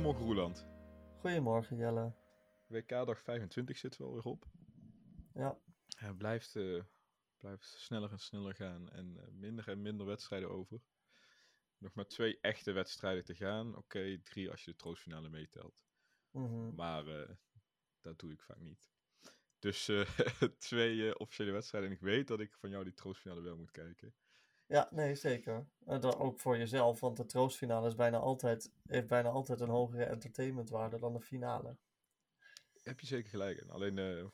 Goedemorgen Roeland. Goedemorgen Jelle. WK dag 25 zit wel weer op. Ja. Het blijft, eh, blijft sneller en sneller gaan en eh, minder en minder wedstrijden over. Nog maar twee echte wedstrijden te gaan. Oké, drie als je de troostfinale meetelt. Mhm. Maar eh, dat doe ik vaak niet. Dus twee officiële wedstrijden. En ik weet dat ik van jou die troostfinale wel moet kijken. Ja, nee, zeker. En dan ook voor jezelf, want de troostfinale is bijna altijd, heeft bijna altijd een hogere entertainmentwaarde dan de finale. Heb je zeker gelijk in. Alleen eh,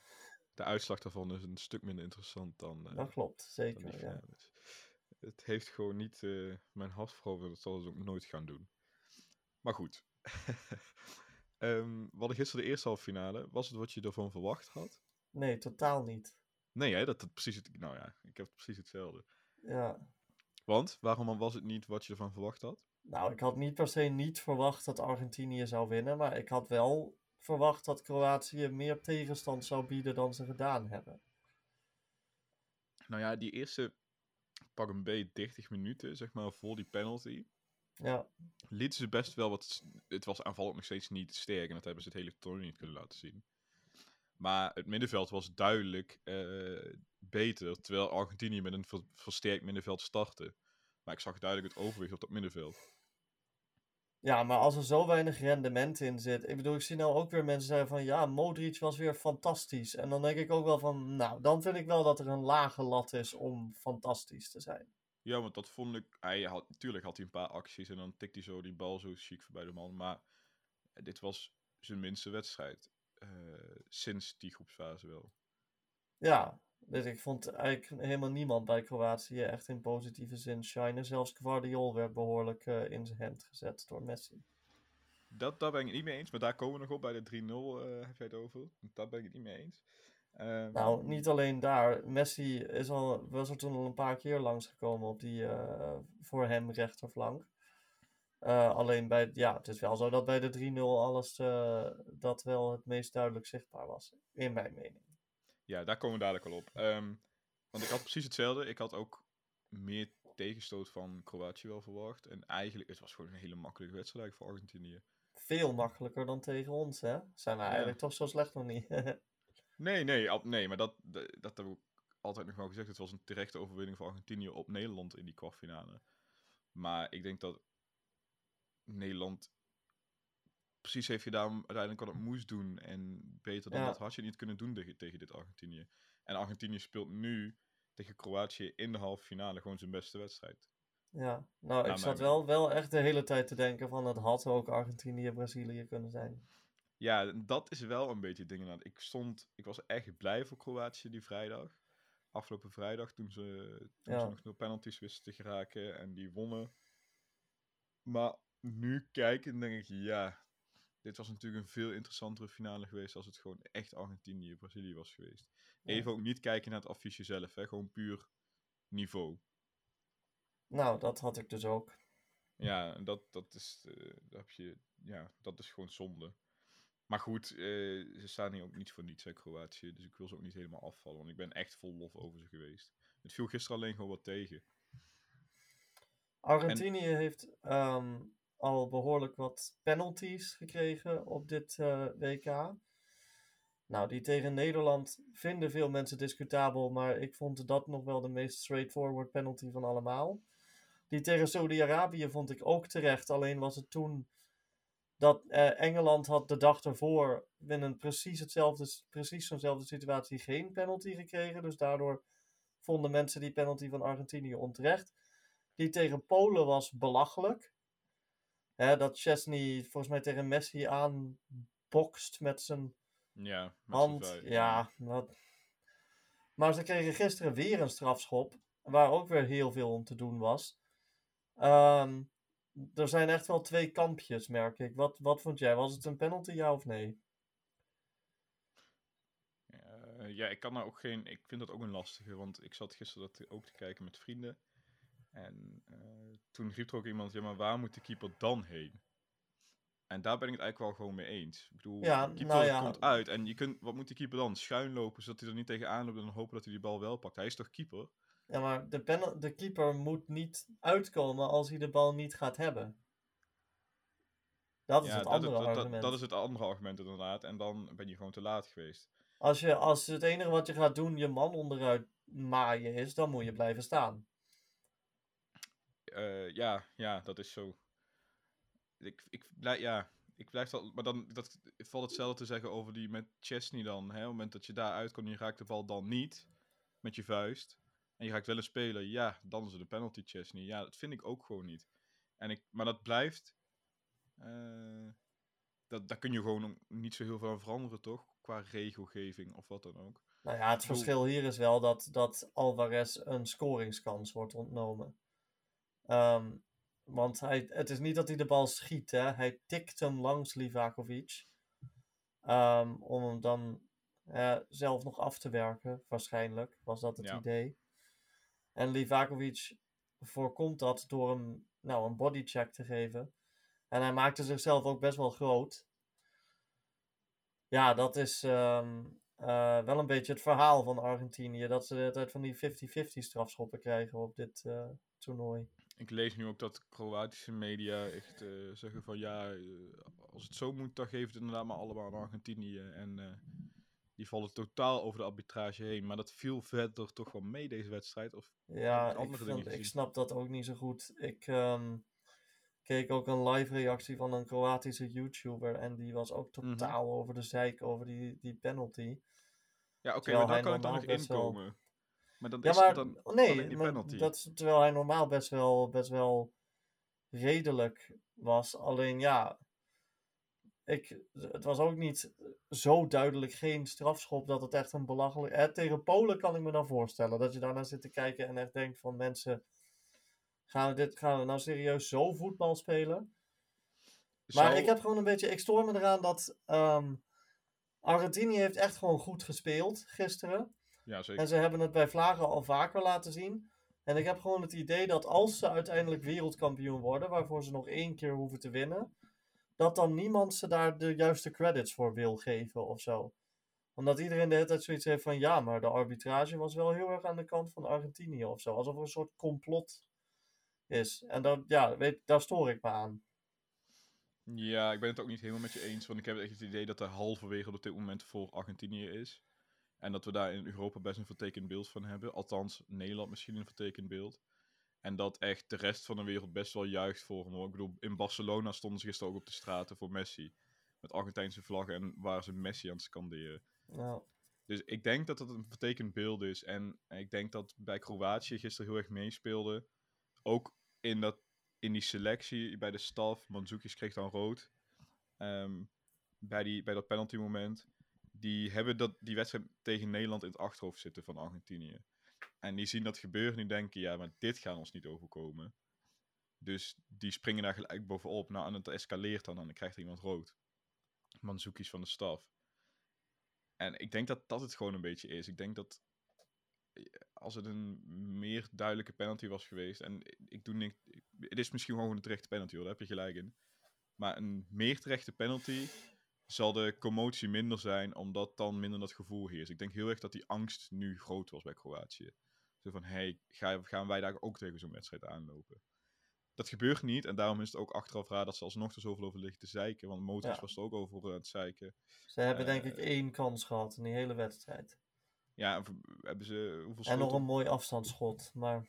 de uitslag daarvan is een stuk minder interessant dan, eh, Dat klopt, zeker. Ja. Het heeft gewoon niet eh, mijn hart veroverd. Dat zal ze ook nooit gaan doen. Maar goed. Ehm, we hadden gisteren de eerste halve finale. Was het wat je ervan verwacht had? Nee, totaal niet. Nee, hè? Dat het precies het... Nou ja, ik heb precies hetzelfde. Ja. Want, waarom was het niet wat je ervan verwacht had? Nou, ik had niet per se niet verwacht dat Argentinië zou winnen, maar ik had wel verwacht dat Kroatië meer tegenstand zou bieden dan ze gedaan hebben. Nou ja, die eerste pak een beetje 30 minuten, zeg maar, voor die penalty. Ja, lieten ze best wel wat. Het was aanvallend nog steeds niet sterk en dat hebben ze het hele toernooi niet kunnen laten zien. Maar het middenveld was duidelijk eh, beter, terwijl Argentinië met een ver- versterkt middenveld startte. Maar ik zag duidelijk het overwicht op dat middenveld. Ja, maar als er zo weinig rendement in zit. Ik bedoel, ik zie nou ook weer mensen zeggen van ja, Modric was weer fantastisch. En dan denk ik ook wel van, nou, dan vind ik wel dat er een lage lat is om fantastisch te zijn. Ja, want dat vond ik. Hij had, natuurlijk had hij een paar acties en dan tikt hij zo die bal zo chic voorbij de man. Maar dit was zijn minste wedstrijd. eh, sinds die groepsfase wel. Ja, dus ik vond eigenlijk helemaal niemand bij Kroatië echt in positieve zin shinen. Zelfs Guardiol werd behoorlijk eh, in zijn hand gezet door Messi. Dat, daar ben ik het niet mee eens, maar daar komen we nog op bij de 3-0, eh, heb jij het over. Daar ben ik het niet mee eens. Ehm, Nou, niet alleen daar. Messi is al, was er toen al een paar keer langsgekomen op die eh, voor hem rechterflank. Alleen bij, ja, het is wel zo dat bij de 3-0 alles dat wel het meest duidelijk zichtbaar was. In mijn mening. Ja, daar komen we dadelijk al op. Ehm, want ik had precies hetzelfde. Ik had ook meer tegenstoot van Kroatië wel verwacht. En eigenlijk, het was gewoon een hele makkelijke wedstrijd eigenlijk voor Argentinië. Veel makkelijker dan tegen ons, hè? Zijn we eigenlijk toch zo slecht nog niet? Nee, nee, ab- nee maar dat, dat, dat heb ik altijd nog wel gezegd. Het was een terechte overwinning voor Argentinië op Nederland in die kwartfinale. Maar ik denk dat Nederland precies heeft gedaan uiteindelijk wat het moest doen. En beter dan Ja. dat had je niet kunnen doen tegen, tegen dit Argentinië. En Argentinië speelt nu tegen Kroatië in de halve finale gewoon zijn beste wedstrijd. ja, nou, ik zat wel, wel echt de hele tijd te denken van het had ook Argentinië-Brazilië kunnen zijn. Ja, dat is wel een beetje het ding. inderdaad. Ik stond, ik was echt blij voor Kroatië die vrijdag. Afgelopen vrijdag, toen ze, toen Ja. ze nog nul penalties wisten te geraken en die wonnen. Maar nu kijken, denk ik, ja, dit was natuurlijk een veel interessantere finale geweest als het gewoon echt Argentinië-Brazilië was geweest. Ja. Even ook niet kijken naar het affiche zelf, hè, gewoon puur niveau. Nou, dat had ik dus ook. Ja, dat, dat is, eh, dat heb je, ja, dat is gewoon zonde. Maar goed, eh, ze staan hier ook niet voor niets, hè, Kroatië. Dus ik wil ze ook niet helemaal afvallen, want ik ben echt vol lof over ze geweest. Het viel gisteren alleen gewoon wat tegen. Argentinië heeft ehm, al behoorlijk wat penalties gekregen op dit eh, WK. Nou, die tegen Nederland vinden veel mensen discutabel, maar ik vond dat nog wel de meest straightforward penalty van allemaal. Die tegen Saudi-Arabië vond ik ook terecht, alleen was het toen dat eh, Engeland had de dag ervoor in een precies, hetzelfde, precies zo'nzelfde situatie geen penalty gekregen. Dus daardoor vonden mensen die penalty van Argentinië onterecht. Die tegen Polen was belachelijk. Hè, dat Chesney volgens mij tegen Messi aanbokst met zijn Ja, met hand. vijf. Ja, wat... Maar ze kregen gisteren weer een strafschop. Waar ook weer heel veel om te doen was. Ehm, er zijn echt wel twee kampjes, merk ik. Wat, wat vond jij? Was het een penalty, ja of nee? Eh, ja, ik kan daar ook geen. Ik vind dat ook een lastige, want ik zat gisteren dat ook te kijken met vrienden. En eh, toen riep er ook iemand: ja, maar waar moet de keeper dan heen? En daar ben ik het eigenlijk wel gewoon mee eens. Ik bedoel, Ja, de keeper nou ja. komt uit en je kunt, wat moet die keeper dan? Schuin lopen zodat hij er niet tegenaan loopt en dan hopen dat hij die bal wel pakt. Hij is toch keeper? Ja, maar de, de keeper moet niet uitkomen als hij de bal niet gaat hebben. Dat is ja, het andere dat, dat, argument. dat is het andere argument inderdaad. En dan ben je gewoon te laat geweest. Als, je, als het enige wat je gaat doen je man onderuit maaien is, dan moet je blijven staan. Eh, ja, ja, dat is zo. Ik, ik, blijf, ja, ik blijf dat. Maar dan dat, valt hetzelfde te zeggen over die met Chesney dan. Hè? Op het moment dat je daar uitkomt en je raakt de bal dan niet met je vuist. En je raakt wel een speler, ja, dan is het een penalty Chesney. Ja, dat vind ik ook gewoon niet. En ik, maar dat blijft. eh, dat, daar kun je gewoon niet zo heel veel aan veranderen, toch? Qua regelgeving of wat dan ook. Nou ja, het verschil hier is wel dat, dat Alvarez een scoringskans wordt ontnomen. Ehm, want hij, het is niet dat hij de bal schiet, hè. Hij tikt hem langs Livakovic. Ehm, om hem dan zelf nog af te werken, waarschijnlijk, was dat het Ja. idee. En Livakovic voorkomt dat door hem nou, een bodycheck te geven. En hij maakte zichzelf ook best wel groot. Ja, dat is ehm, eh, wel een beetje het verhaal van Argentinië. Dat ze de hele tijd van die 50-50 strafschoppen krijgen op dit eh, toernooi. Ik lees nu ook dat Kroatische media echt eh, zeggen van ja, eh, als het zo moet, dan geven het inderdaad maar allemaal aan Argentinië. En eh, die vallen totaal over de arbitrage heen. Maar dat viel verder toch wel mee, deze wedstrijd. Of Ja, met ik, andere dingen ik snap dat ook niet zo goed. Ik ehm, keek ook een live reactie van een Kroatische YouTuber. En die was ook Mhm. totaal over de zeik over die, die penalty. ja, oké, maar hij kan ik dan nog inkomen. Maar dan Ja, is maar het dan nee, die penalty. dat terwijl hij normaal best wel, best wel redelijk was. Alleen ja, ik, het was ook niet zo duidelijk geen strafschop dat het echt een belachelijk... Eh, tegen Polen kan ik me dan voorstellen dat je daarnaar zit te kijken en echt denkt van mensen... Gaan we, dit, gaan we nou serieus zo voetbal spelen? Maar ik heb gewoon een beetje... Ik stoor me eraan dat Argentinië heeft echt gewoon goed gespeeld gisteren. Ja, zeker. En ze hebben het bij Vlagen al vaker laten zien. En ik heb gewoon het idee dat als ze uiteindelijk wereldkampioen worden, waarvoor ze nog één keer hoeven te winnen, dat dan niemand ze daar de juiste credits voor wil geven of zo. Omdat iedereen de hele tijd zoiets heeft van ja, maar de arbitrage was wel heel erg aan de kant van Argentinië of zo. Alsof er een soort complot is. En dat, ja, weet, daar stoor ik me aan. Ja, ik ben het ook niet helemaal met je eens. Want ik heb echt het idee dat de halve wereld op dit moment voor Argentinië is. En dat we daar in Europa best een vertekend beeld van hebben. Althans, Nederland misschien een vertekend beeld. En dat echt de rest van de wereld best wel juicht voor hem. hoor. Ik bedoel, in Barcelona stonden ze gisteren ook op de straten voor Messi. Met Argentijnse vlaggen en waren ze Messi aan het scanderen. Nou, Dus ik denk dat dat een vertekend beeld is. En ik denk dat bij Kroatië gisteren heel erg meespeelde. Ook in, dat, in die selectie bij de staf. Mandzukic kreeg dan rood. Ehm, bij, die, bij dat penalty moment. Die hebben dat, die wedstrijd tegen Nederland in het achterhoofd zitten van Argentinië. En die zien dat gebeuren en die denken, ja, maar dit gaat ons niet overkomen. Dus die springen daar gelijk bovenop. Nou, en het escaleert dan en dan krijgt er iemand rood. Mandzukic van de staf. En ik denk dat dat het gewoon een beetje is. Ik denk dat eh, als het een meer duidelijke penalty was geweest. En ik doe niks. Het is misschien gewoon een terechte penalty hoor, daar heb je gelijk in. Maar een meer terechte penalty zal de commotie minder zijn, omdat dan minder dat gevoel heerst. Ik denk heel erg dat die angst nu groot was bij Kroatië. Zo van, hey, ga, gaan wij daar ook tegen zo'n wedstrijd aanlopen? Dat gebeurt niet en daarom is het ook achteraf raar dat ze alsnog er zoveel over liggen te zeiken. Want Ja. was er ook over aan het zeiken. ze hebben denk ik Eh, één kans gehad in die hele wedstrijd. Ja, hebben ze hoeveel En nog een mooi afstandsschot, maar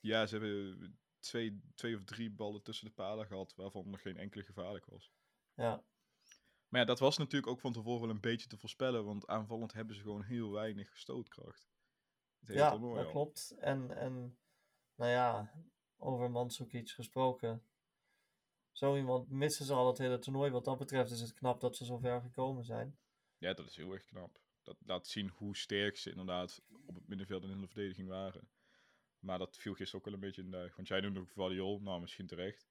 Ja, ze hebben twee, twee of drie ballen tussen de palen gehad, waarvan er geen enkele gevaarlijk was. ja. Maar ja, dat was natuurlijk ook van tevoren wel een beetje te voorspellen, want aanvallend hebben ze gewoon heel weinig stootkracht. Ja, dat al. klopt. En, en nou ja, over Mandzukic gesproken. Zo iemand missen ze al het hele toernooi. Wat dat betreft is het knap dat ze zo ver gekomen zijn. Ja, dat is heel erg knap. Dat laat zien hoe sterk ze inderdaad op het middenveld en in de verdediging waren. Maar dat viel gisteren ook wel een beetje in duig. Want jij noemde ook Vadiol, nou misschien terecht.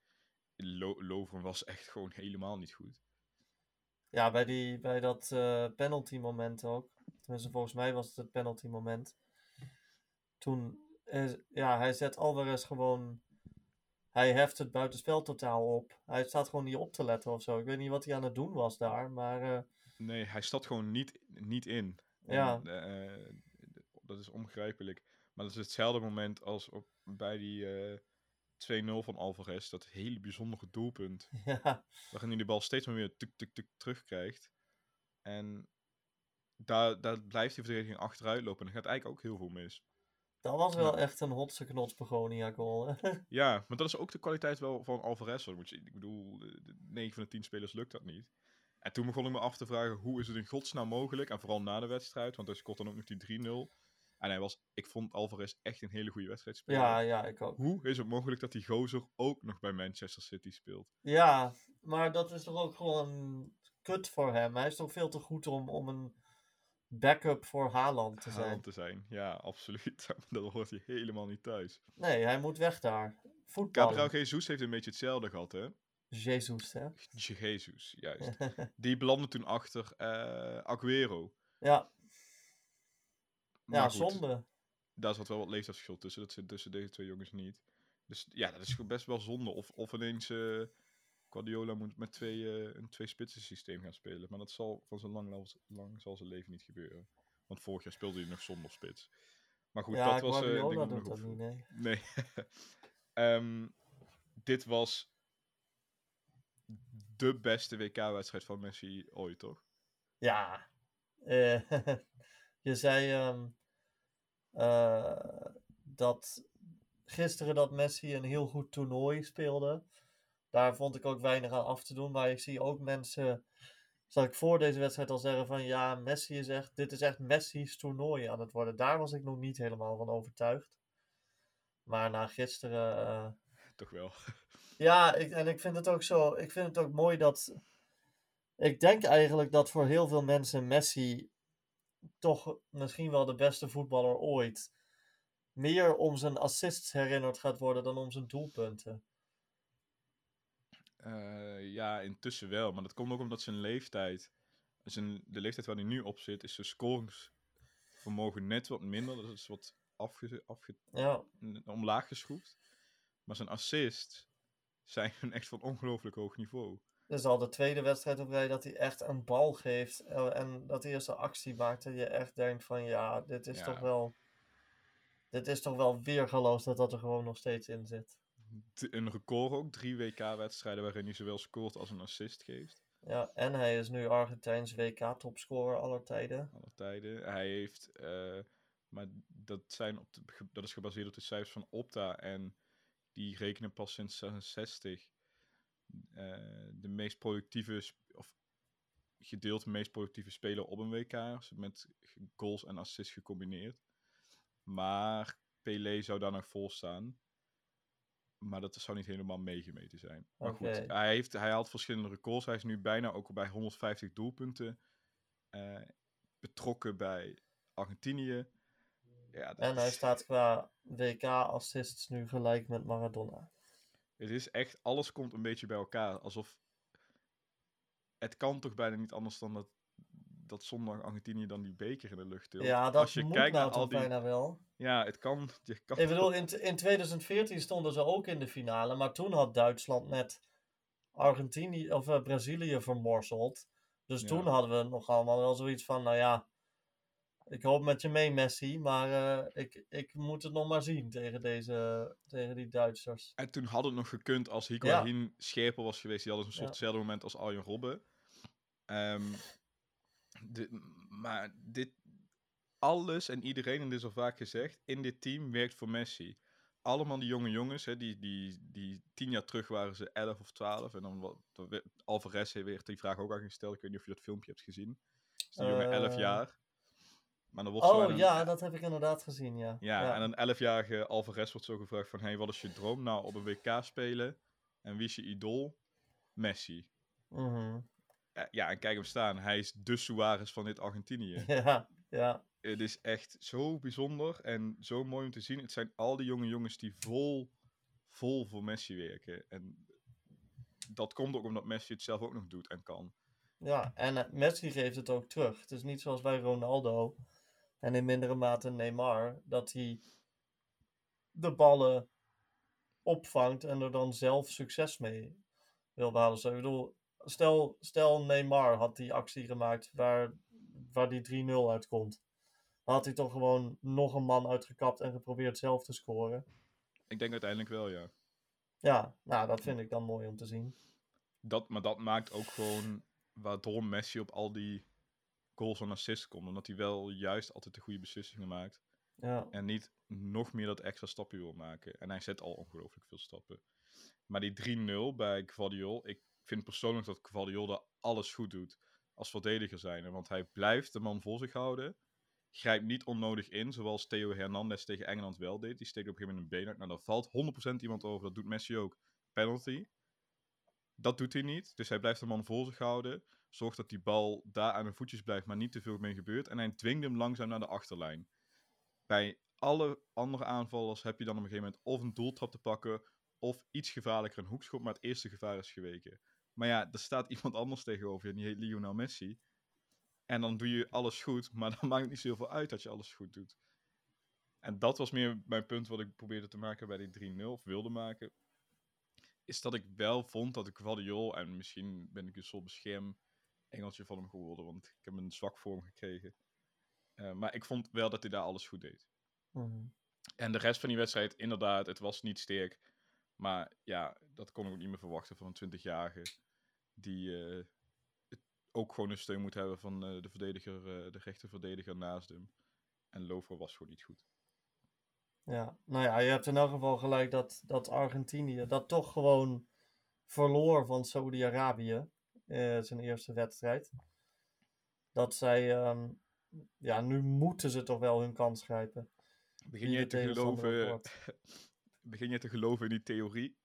Lo was echt gewoon helemaal niet goed. Ja, bij, die, bij dat eh, penalty moment ook. Tenminste, volgens mij was het het penalty moment. Toen, is, ja, hij zet Alvarez gewoon... Hij heft het buitenspel totaal op. Hij staat gewoon niet op te letten of zo. Ik weet niet wat hij aan het doen was daar, maar... eh, Nee, hij staat gewoon niet, niet in. Ja. En, eh, dat is onbegrijpelijk. Maar dat is hetzelfde moment als op, bij die, 2-0 van Alvarez, dat hele bijzondere doelpunt. Ja, Waarin hij de bal steeds maar weer tuk tuk tuk terugkrijgt. En daar, daar blijft die verdediging achteruit lopen. En dan gaat eigenlijk ook heel veel mis. dat was wel Ja. echt een hotse knots Begonia goal. hè. Ja, maar dat is ook de kwaliteit wel van Alvarez. Moet je- Ik bedoel, de, de 9 van de 10 spelers lukt dat niet. En toen begon ik me af te vragen, hoe is het in godsnaam mogelijk? En vooral na de wedstrijd, want hij scoort dan ook nog die 3-0. En hij was, ik vond Alvarez echt een hele goede wedstrijd spelen. ja, ja, ik ook. Hoe is het mogelijk dat die gozer ook nog bij Manchester City speelt? Ja, maar dat is toch ook gewoon kut voor hem. Hij is toch veel te goed om, om een backup voor Haaland te zijn. Haaland te zijn. Ja, absoluut. dat hoort hij helemaal niet thuis. Nee, hij moet weg daar. Voetballen. Gabriel Jesus heeft een beetje hetzelfde gehad, hè? Jezus, hè? Jesus, juist. Die belandde toen achter eh Aguero. ja, Maar ja goed, zonde. Daar zat wel wat leeftijdsverschil tussen. Dat zit tussen deze twee jongens niet. Dus ja, dat is best wel zonde. Of, of ineens eh Guardiola moet met twee, eh, een twee-spitsen systeem gaan spelen. Maar dat zal van zijn lang, lang, zal zijn leven niet gebeuren. Want vorig jaar speelde hij nog zonder spits. Maar goed, ja, dat was... eh, Guardiola denk doet dat niet, nee. Nee. Ehm, dit was de beste WK-wedstrijd van Messi ooit, toch? Ja. eh, je zei ehm, eh, dat gisteren dat Messi een heel goed toernooi speelde. Daar vond ik ook weinig aan af te doen. Maar ik zie ook mensen, zal ik voor deze wedstrijd al zeggen van ja, Messi is echt, dit is echt Messi's toernooi aan het worden. Daar was ik nog niet helemaal van overtuigd. Maar na gisteren eh, Toch wel. ja, ik, en ik vind het ook zo. Ik vind het ook mooi dat. Ik denk eigenlijk dat voor heel veel mensen Messi toch misschien wel de beste voetballer ooit meer om zijn assists herinnerd gaat worden dan om zijn doelpunten. Eh, ja, intussen wel. Maar dat komt ook omdat zijn leeftijd... Zijn, de leeftijd waar hij nu op zit, is zijn scoringsvermogen net wat minder. Dat is wat afge, afge, Ja, omlaag geschroefd. Maar zijn assists zijn echt van ongelooflijk hoog niveau. Dit is al de tweede wedstrijd op rij dat hij echt een bal geeft eh, en dat hij eerste actie maakt en je echt denkt van ja, dit is Ja. toch wel. Dit is toch wel weergeloos dat dat er gewoon nog steeds in zit. Een record ook, drie WK-wedstrijden waarin hij zowel scoort als een assist geeft. Ja, en hij is nu Argentijns WK-topscorer aller tijden. alle tijden. Hij heeft, eh, maar dat, zijn op de, dat is gebaseerd op de cijfers van Opta en die rekenen pas sinds 66 eh, de meest productieve, of gedeeld meest productieve speler op een WK, met goals en assists gecombineerd. Maar Pelé zou daar nog vol staan. Maar dat zou niet helemaal meegemeten zijn. Maar goed, hij, heeft, hij haalt verschillende records. Hij is nu bijna ook bij 150 doelpunten eh, betrokken bij Argentinië. Ja, dat En hij is- staat qua WK-assists nu gelijk met Maradona. Het is echt, alles komt een beetje bij elkaar. Alsof, het kan toch bijna niet anders dan dat, dat zondag Argentinië dan die beker in de lucht tilt. Ja, dat Als je moet kijkt nou naar al die, bijna wel. Ja, het kan. Je kan Ik bedoel, in, in 2014 stonden ze ook in de finale, maar toen had Duitsland net Argentinië of eh, Brazilië vermorseld. Dus Ja. toen hadden we nog allemaal wel zoiets van, nou ja, ik hoop met je mee Messi, maar eh, ik, ik moet het nog maar zien tegen, deze, tegen die Duitsers. En toen had het nog gekund als Higuain scherper was geweest. Die hadden een soort Ja. hetzelfde moment als Arjen Robben. Ehm, de- maar dit, alles en iedereen, en dit is al vaak gezegd, in dit team werkt voor Messi. Allemaal die jonge jongens, hè, die, die, die tien jaar terug waren ze 11 of 12. En dan wat, Alvarez heeft weer die vraag ook al gesteld. Ik weet niet of je dat filmpje hebt gezien. Die jongen 11 Eh. jaar. Maar dan wordt zo Oh een- ja, dat heb ik inderdaad gezien, ja. ja, en een 11-jarige Alvarez wordt zo gevraagd van... Hey, wat is je droom? Nou, op een WK spelen. En wie is je idool? Messi. Mhm. Ja, Ja, en kijk hem staan. Hij is de Suarez van dit Argentinië. ja, ja. Het is echt zo bijzonder en zo mooi om te zien. Het zijn al die jonge jongens die vol, vol voor Messi werken. En dat komt ook omdat Messi het zelf ook nog doet en kan. Ja, en eh, Messi geeft het ook terug. Het is niet zoals bij Ronaldo en in mindere mate Neymar, dat hij de ballen opvangt en er dan zelf succes mee wil behalen. Ik bedoel, stel, stel Neymar had die actie gemaakt waar, waar die 3-0 uitkomt. Dan had hij toch gewoon nog een man uitgekapt en geprobeerd zelf te scoren. Ik denk uiteindelijk wel, ja. Ja, nou, dat vind ik dan mooi om te zien. Dat, maar dat maakt ook gewoon waardoor Messi op al die goals en assists komt. Omdat hij wel juist altijd de goede beslissingen maakt. Ja, En niet nog meer dat extra stapje wil maken. En hij zet al ongelooflijk veel stappen. Maar die 3-0 bij Gvardiol. Ik vind persoonlijk dat Gvardiol daar alles goed doet. Als verdediger zijn. Want hij blijft de man voor zich houden. Grijpt niet onnodig in. Zoals Theo Hernandez tegen Engeland wel deed. Die steekt op een gegeven moment een been uit. Nou, daar valt 100% iemand over. Dat doet Messi ook. Penalty. Dat doet hij niet. Dus hij blijft de man voor zich houden. Zorgt dat die bal daar aan de voetjes blijft. Maar niet te veel mee gebeurt. En hij dwingt hem langzaam naar de achterlijn bij alle andere aanvallers heb je dan op een gegeven moment of een doeltrap te pakken, of iets gevaarlijker een hoekschop, maar het eerste gevaar is geweken. Maar ja, er staat iemand anders tegenover je, die heet Lionel Messi. En dan doe je alles goed, maar dan maakt het niet zoveel uit dat je alles goed doet. En dat was meer mijn punt wat ik probeerde te maken bij die 3-0, of wilde maken. Is dat ik wel vond dat ik Guardiol, en misschien ben ik een soort bescherm engeltje van hem geworden, want ik heb een zwak voor hem gekregen. Eh, maar ik vond wel dat hij daar alles goed deed. mhm. En de rest van die wedstrijd, inderdaad, het was niet sterk. Maar ja, dat kon ik ook niet meer verwachten van een 20-jarige. Die eh, ook gewoon een steun moet hebben van eh, de verdediger, de rechterverdediger naast hem. En Lover was gewoon niet goed. Ja, nou ja, je hebt in elk geval gelijk dat, dat Argentinië dat toch gewoon verloor van Saudi-Arabië. Eh zijn eerste wedstrijd. Dat zij, ehm, ja, nu moeten ze toch wel hun kans grijpen. Begin de te geloven, begin jij te geloven in die theorie?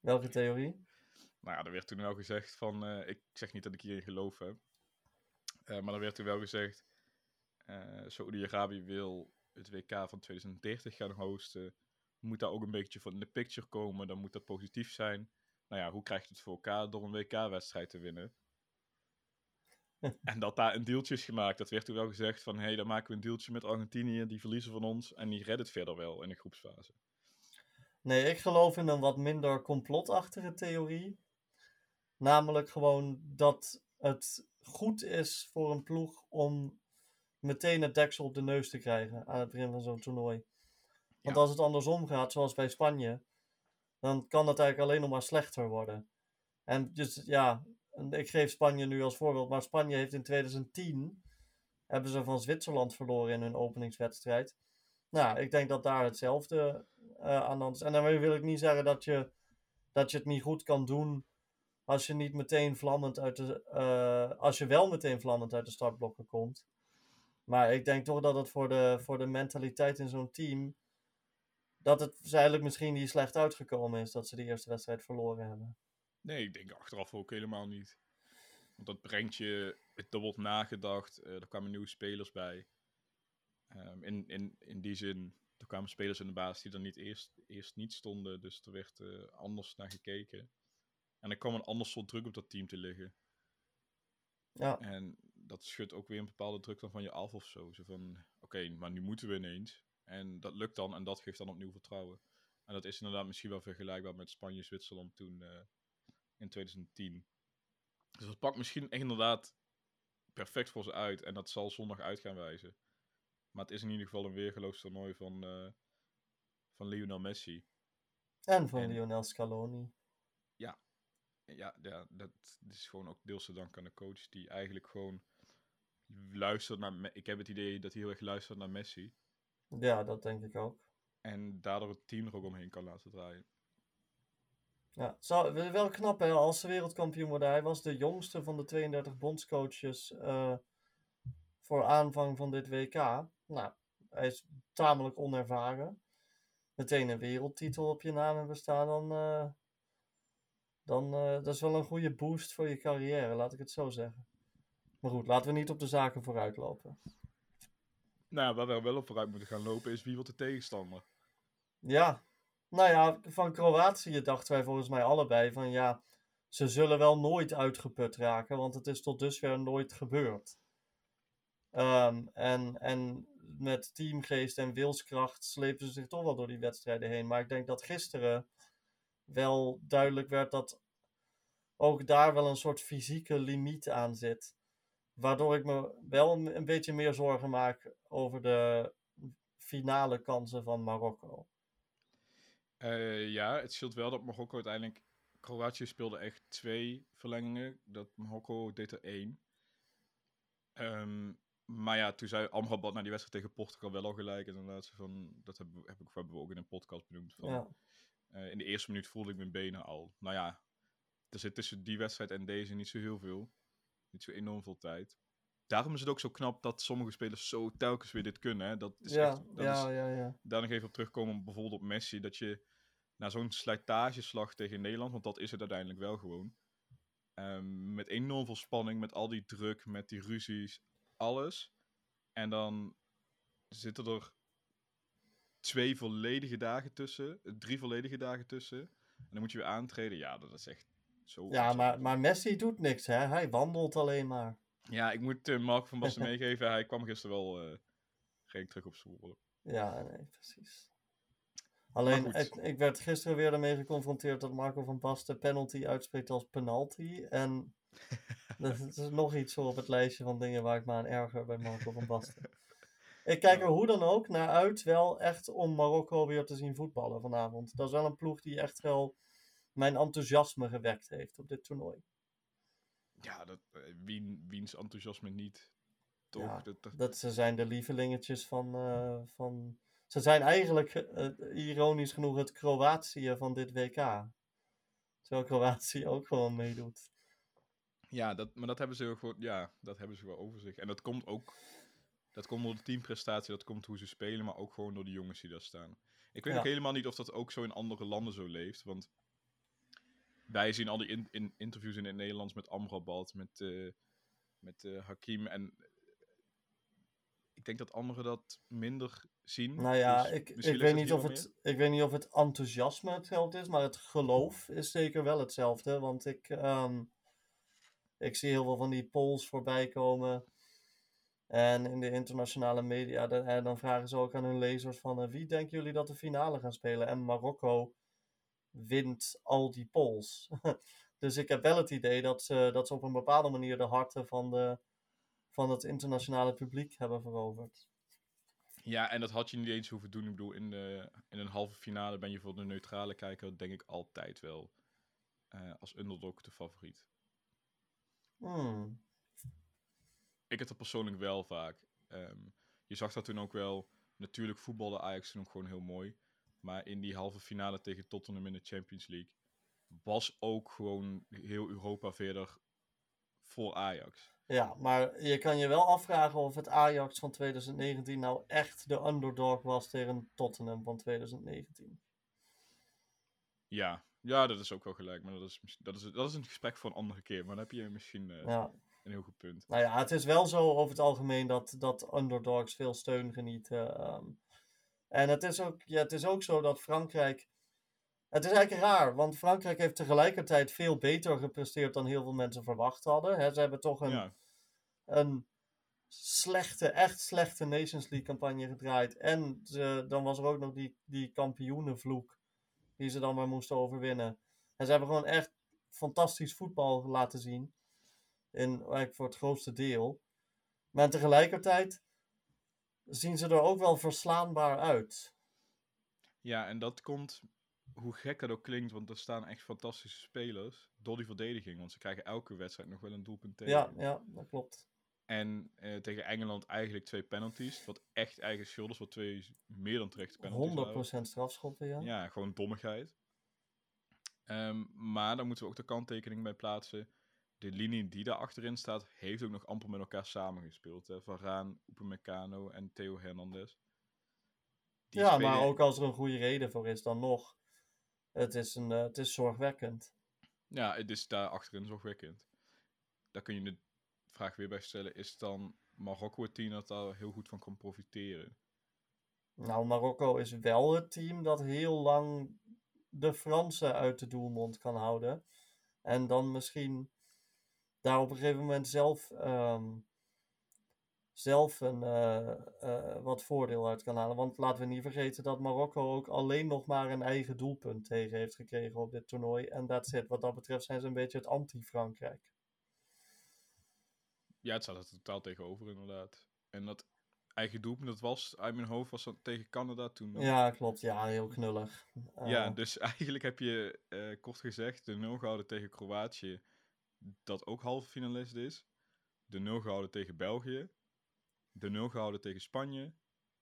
Welke theorie? Nou ja, er werd toen wel gezegd van, eh, ik zeg niet dat ik hierin geloof heb. Eh, maar er werd toen wel gezegd, eh Saudi-Arabië wil het WK van 2030 gaan hosten. Moet daar ook een beetje van in de picture komen, dan moet dat positief zijn. Nou ja, hoe krijg je het voor elkaar door een WK-wedstrijd te winnen? en dat daar een deeltje is gemaakt. Dat werd toen wel gezegd van, hé, hey, dan maken we een deeltje met Argentinië, die verliezen van ons en die redden het verder wel in de groepsfase. Nee, ik geloof in een wat minder complotachtige theorie. Namelijk gewoon dat het goed is voor een ploeg om meteen het deksel op de neus te krijgen aan het begin van zo'n toernooi. Want Ja. als het andersom gaat, zoals bij Spanje, dan kan het eigenlijk alleen nog maar slechter worden. En dus ja, ik geef Spanje nu als voorbeeld, maar Spanje heeft in 2010 hebben ze van Zwitserland verloren in hun openingswedstrijd. Nou, ik denk dat daar hetzelfde eh, aan is. En daarmee wil ik niet zeggen dat je, dat je het niet goed kan doen als je niet meteen vlammend uit de, eh, als je wel meteen vlammend uit de startblokken komt. Maar ik denk toch dat het voor de, voor de mentaliteit in zo'n team, dat het eigenlijk misschien niet slecht uitgekomen is dat ze die eerste wedstrijd verloren hebben. Nee, ik denk achteraf ook helemaal niet. Want dat brengt je, er wordt nagedacht, eh, er kwamen nieuwe spelers bij. Ehm, in, in, in die zin, er kwamen spelers in de basis die er niet eerst, eerst niet stonden, dus er werd eh, anders naar gekeken. En er kwam een ander soort druk op dat team te liggen. Ja, En dat schudt ook weer een bepaalde druk dan van je af of zo. Zo van, oké, maar nu moeten we ineens. En dat lukt dan en dat geeft dan opnieuw vertrouwen. En dat is inderdaad misschien wel vergelijkbaar met Spanje-Zwitserland toen eh, in 2010. Dus dat pakt misschien inderdaad perfect voor ze uit. En dat zal zondag uit gaan wijzen. Maar het is in ieder geval een weergeloos toernooi van, eh, van Lionel Messi. en van En- Lionel Scaloni. Ja, ja, dat is gewoon ook deels te danken aan de coach. Die eigenlijk gewoon luistert naar... Me- Ik heb het idee dat hij heel erg luistert naar Messi. Ja, dat denk ik ook. En daardoor het team er ook omheen kan laten draaien. Ja, zou, wel- knap hè, als ze wereldkampioen worden. Hij was de jongste van de 32 bondscoaches eh, voor aanvang van dit WK. Nou, hij is tamelijk onervaren. Meteen een wereldtitel op je naam hebben staan, dan, eh, dan eh, dat is wel een goede boost voor je carrière, laat ik het zo zeggen. Maar goed, laten we niet op de zaken vooruitlopen. Nou waar we wel op vooruit moeten gaan lopen is wie wordt de tegenstander. Ja, nou ja, van Kroatië dachten wij volgens mij allebei van ja, ze zullen wel nooit uitgeput raken, want het is tot dusver nooit gebeurd. Ehm, en, en met teamgeest en wilskracht slepen ze zich toch wel door die wedstrijden heen. Maar ik denk dat gisteren wel duidelijk werd dat ook daar wel een soort fysieke limiet aan zit. Waardoor ik me wel een beetje meer zorgen maak over de finale kansen van Marokko. Eh, ja, het scheelt wel dat Marokko uiteindelijk... Kroatië speelde echt twee verlengingen. Dat Marokko deed er één. Ehm, maar ja, toen zei Amrabat na die wedstrijd tegen Portugal wel al gelijk. Inderdaad, van, dat hebben, heb ik, hebben we ook in een podcast benoemd. Van, Ja. eh, in de eerste minuut voelde ik mijn benen al. Nou ja, er zit tussen die wedstrijd en deze niet zo heel veel. Niet zo enorm veel tijd. Daarom is het ook zo knap dat sommige spelers zo telkens weer dit kunnen. Hè? Dat is Ja, echt, dat ja, is, ja, ja. daar nog even op terugkomen, bijvoorbeeld op Messi, dat je na zo'n slijtageslag tegen Nederland, want dat is het uiteindelijk wel gewoon, ehm, met enorm veel spanning, met al die druk, met die ruzies, alles. En dan zitten er twee volledige dagen tussen, drie volledige dagen tussen, en dan moet je weer aantreden. Ja, dat is echt zo... Ja, maar, maar Messi doet niks, hè? Hij wandelt alleen maar. Ja, ik moet eh, Mark van Basten meegeven, hij kwam gisteren wel eh redelijk terug op school. Ja, nee, precies. Alleen, ik, ik werd gisteren weer ermee geconfronteerd dat Marco van Basten penalty uitspreekt als penalty. En dat is nog iets zo op het lijstje van dingen waar ik me aan erger bij Marco van Basten. Ik kijk er hoe dan ook naar uit, wel echt om Marokko weer te zien voetballen vanavond. Dat is wel een ploeg die echt wel mijn enthousiasme gewekt heeft op dit toernooi. Ja, dat, eh, wien, wiens enthousiasme niet, toch? Ja. Dat, dat- Dat ze zijn de lievelingetjes van, eh, van... Ze zijn eigenlijk, eh, ironisch genoeg, het Kroatië van dit WK. Terwijl Kroatië ook gewoon meedoet. Ja, dat, maar dat hebben ze gewoon, ja, dat hebben ze wel over zich. En dat komt ook, dat komt door de teamprestatie, dat komt hoe ze spelen, maar ook gewoon door de jongens die daar staan. Ik weet Ja. ook helemaal niet of dat ook zo in andere landen zo leeft, want wij zien al die in, in- interviews in het Nederlands met Amrabat, met, eh, met eh, Hakim en eh, ik denk dat anderen dat minder zien. Nou ja, dus ik, ik, weet niet of het, ik weet niet of het enthousiasme hetzelfde is, maar het geloof is zeker wel hetzelfde. Want ik, ehm, ik zie heel veel van die polls voorbij komen. En in de internationale media, dan, en dan vragen ze ook aan hun lezers van eh, wie denken jullie dat de finale gaan spelen? En Marokko wint al die polls. dus ik heb wel het idee dat ze, dat ze op een bepaalde manier de harten van, de, van het internationale publiek hebben veroverd. Ja, en dat had je niet eens hoeven doen. Ik bedoel, in, de, in een halve finale ben je voor de neutrale kijker, denk ik, altijd wel eh, als underdog de favoriet. Hmm. Ik heb het persoonlijk wel vaak. Ehm, je zag dat toen ook wel. Natuurlijk voetbalde Ajax toen ook gewoon heel mooi. Maar in die halve finale tegen Tottenham in de Champions League was ook gewoon heel Europa verder voor Ajax. Ja, maar je kan je wel afvragen of het Ajax van 2019 nou echt de underdog was tegen Tottenham van 2019. Ja, ja dat is ook wel gelijk. Maar dat is, dat is, dat is een gesprek voor een andere keer. Maar dan heb je misschien eh, Ja. een heel goed punt. Nou ja, het is wel zo over het algemeen dat, dat underdogs veel steun genieten. ehm. En het is, ook, ja, het is ook zo dat Frankrijk. Het is eigenlijk raar, want Frankrijk heeft tegelijkertijd veel beter gepresteerd dan heel veel mensen verwacht hadden. Hè, ze hebben toch een, Ja, een slechte, echt slechte Nations League campagne gedraaid. En ze, dan was er ook nog die, die kampioenenvloek die ze dan maar moesten overwinnen. En ze hebben gewoon echt fantastisch voetbal laten zien. In, eigenlijk voor het grootste deel. Maar tegelijkertijd zien ze er ook wel verslaanbaar uit. Ja, en dat komt, hoe gek dat ook klinkt, want er staan echt fantastische spelers door die verdediging. Want ze krijgen elke wedstrijd nog wel een doelpunt tegen. Ja, ja, dat klopt. En eh, tegen Engeland eigenlijk twee penalties, wat echt eigen schuld wat twee meer dan terechte penalties 100% waren. strafschoppen, ja. Ja, gewoon dommigheid. Ehm, maar daar moeten we ook de kanttekening bij plaatsen. De linie die daar achterin staat, heeft ook nog amper met elkaar samengespeeld. Hè? Van Raan, Upamecano en Theo Hernandez. Die ja, spelen- maar ook als er een goede reden voor is, dan nog. Het is, een, eh, het is zorgwekkend. Ja, het is daar achterin zorgwekkend. Daar kun je de vraag weer bij stellen. Is dan Marokko het team dat daar heel goed van kan profiteren? Nou, Marokko is wel het team dat heel lang de Fransen uit de doelmond kan houden. En dan misschien daar op een gegeven moment zelf, ehm, zelf een, eh, eh, wat voordeel uit kan halen. Want laten we niet vergeten dat Marokko ook alleen nog maar een eigen doelpunt tegen heeft gekregen op dit toernooi. En that's it. Wat dat betreft zijn ze een beetje het anti-Frankrijk. Ja, het staat er totaal tegenover inderdaad. En dat eigen doelpunt, dat was uit mijn hoofd, was dat tegen Canada toen. nog. Ja, klopt. Ja, heel knullig. Ja, Eh, dus eigenlijk heb je kort gezegd de 0 gehouden tegen Kroatië, dat ook halve finalist is. De 0 gehouden tegen België. De 0 gehouden tegen Spanje.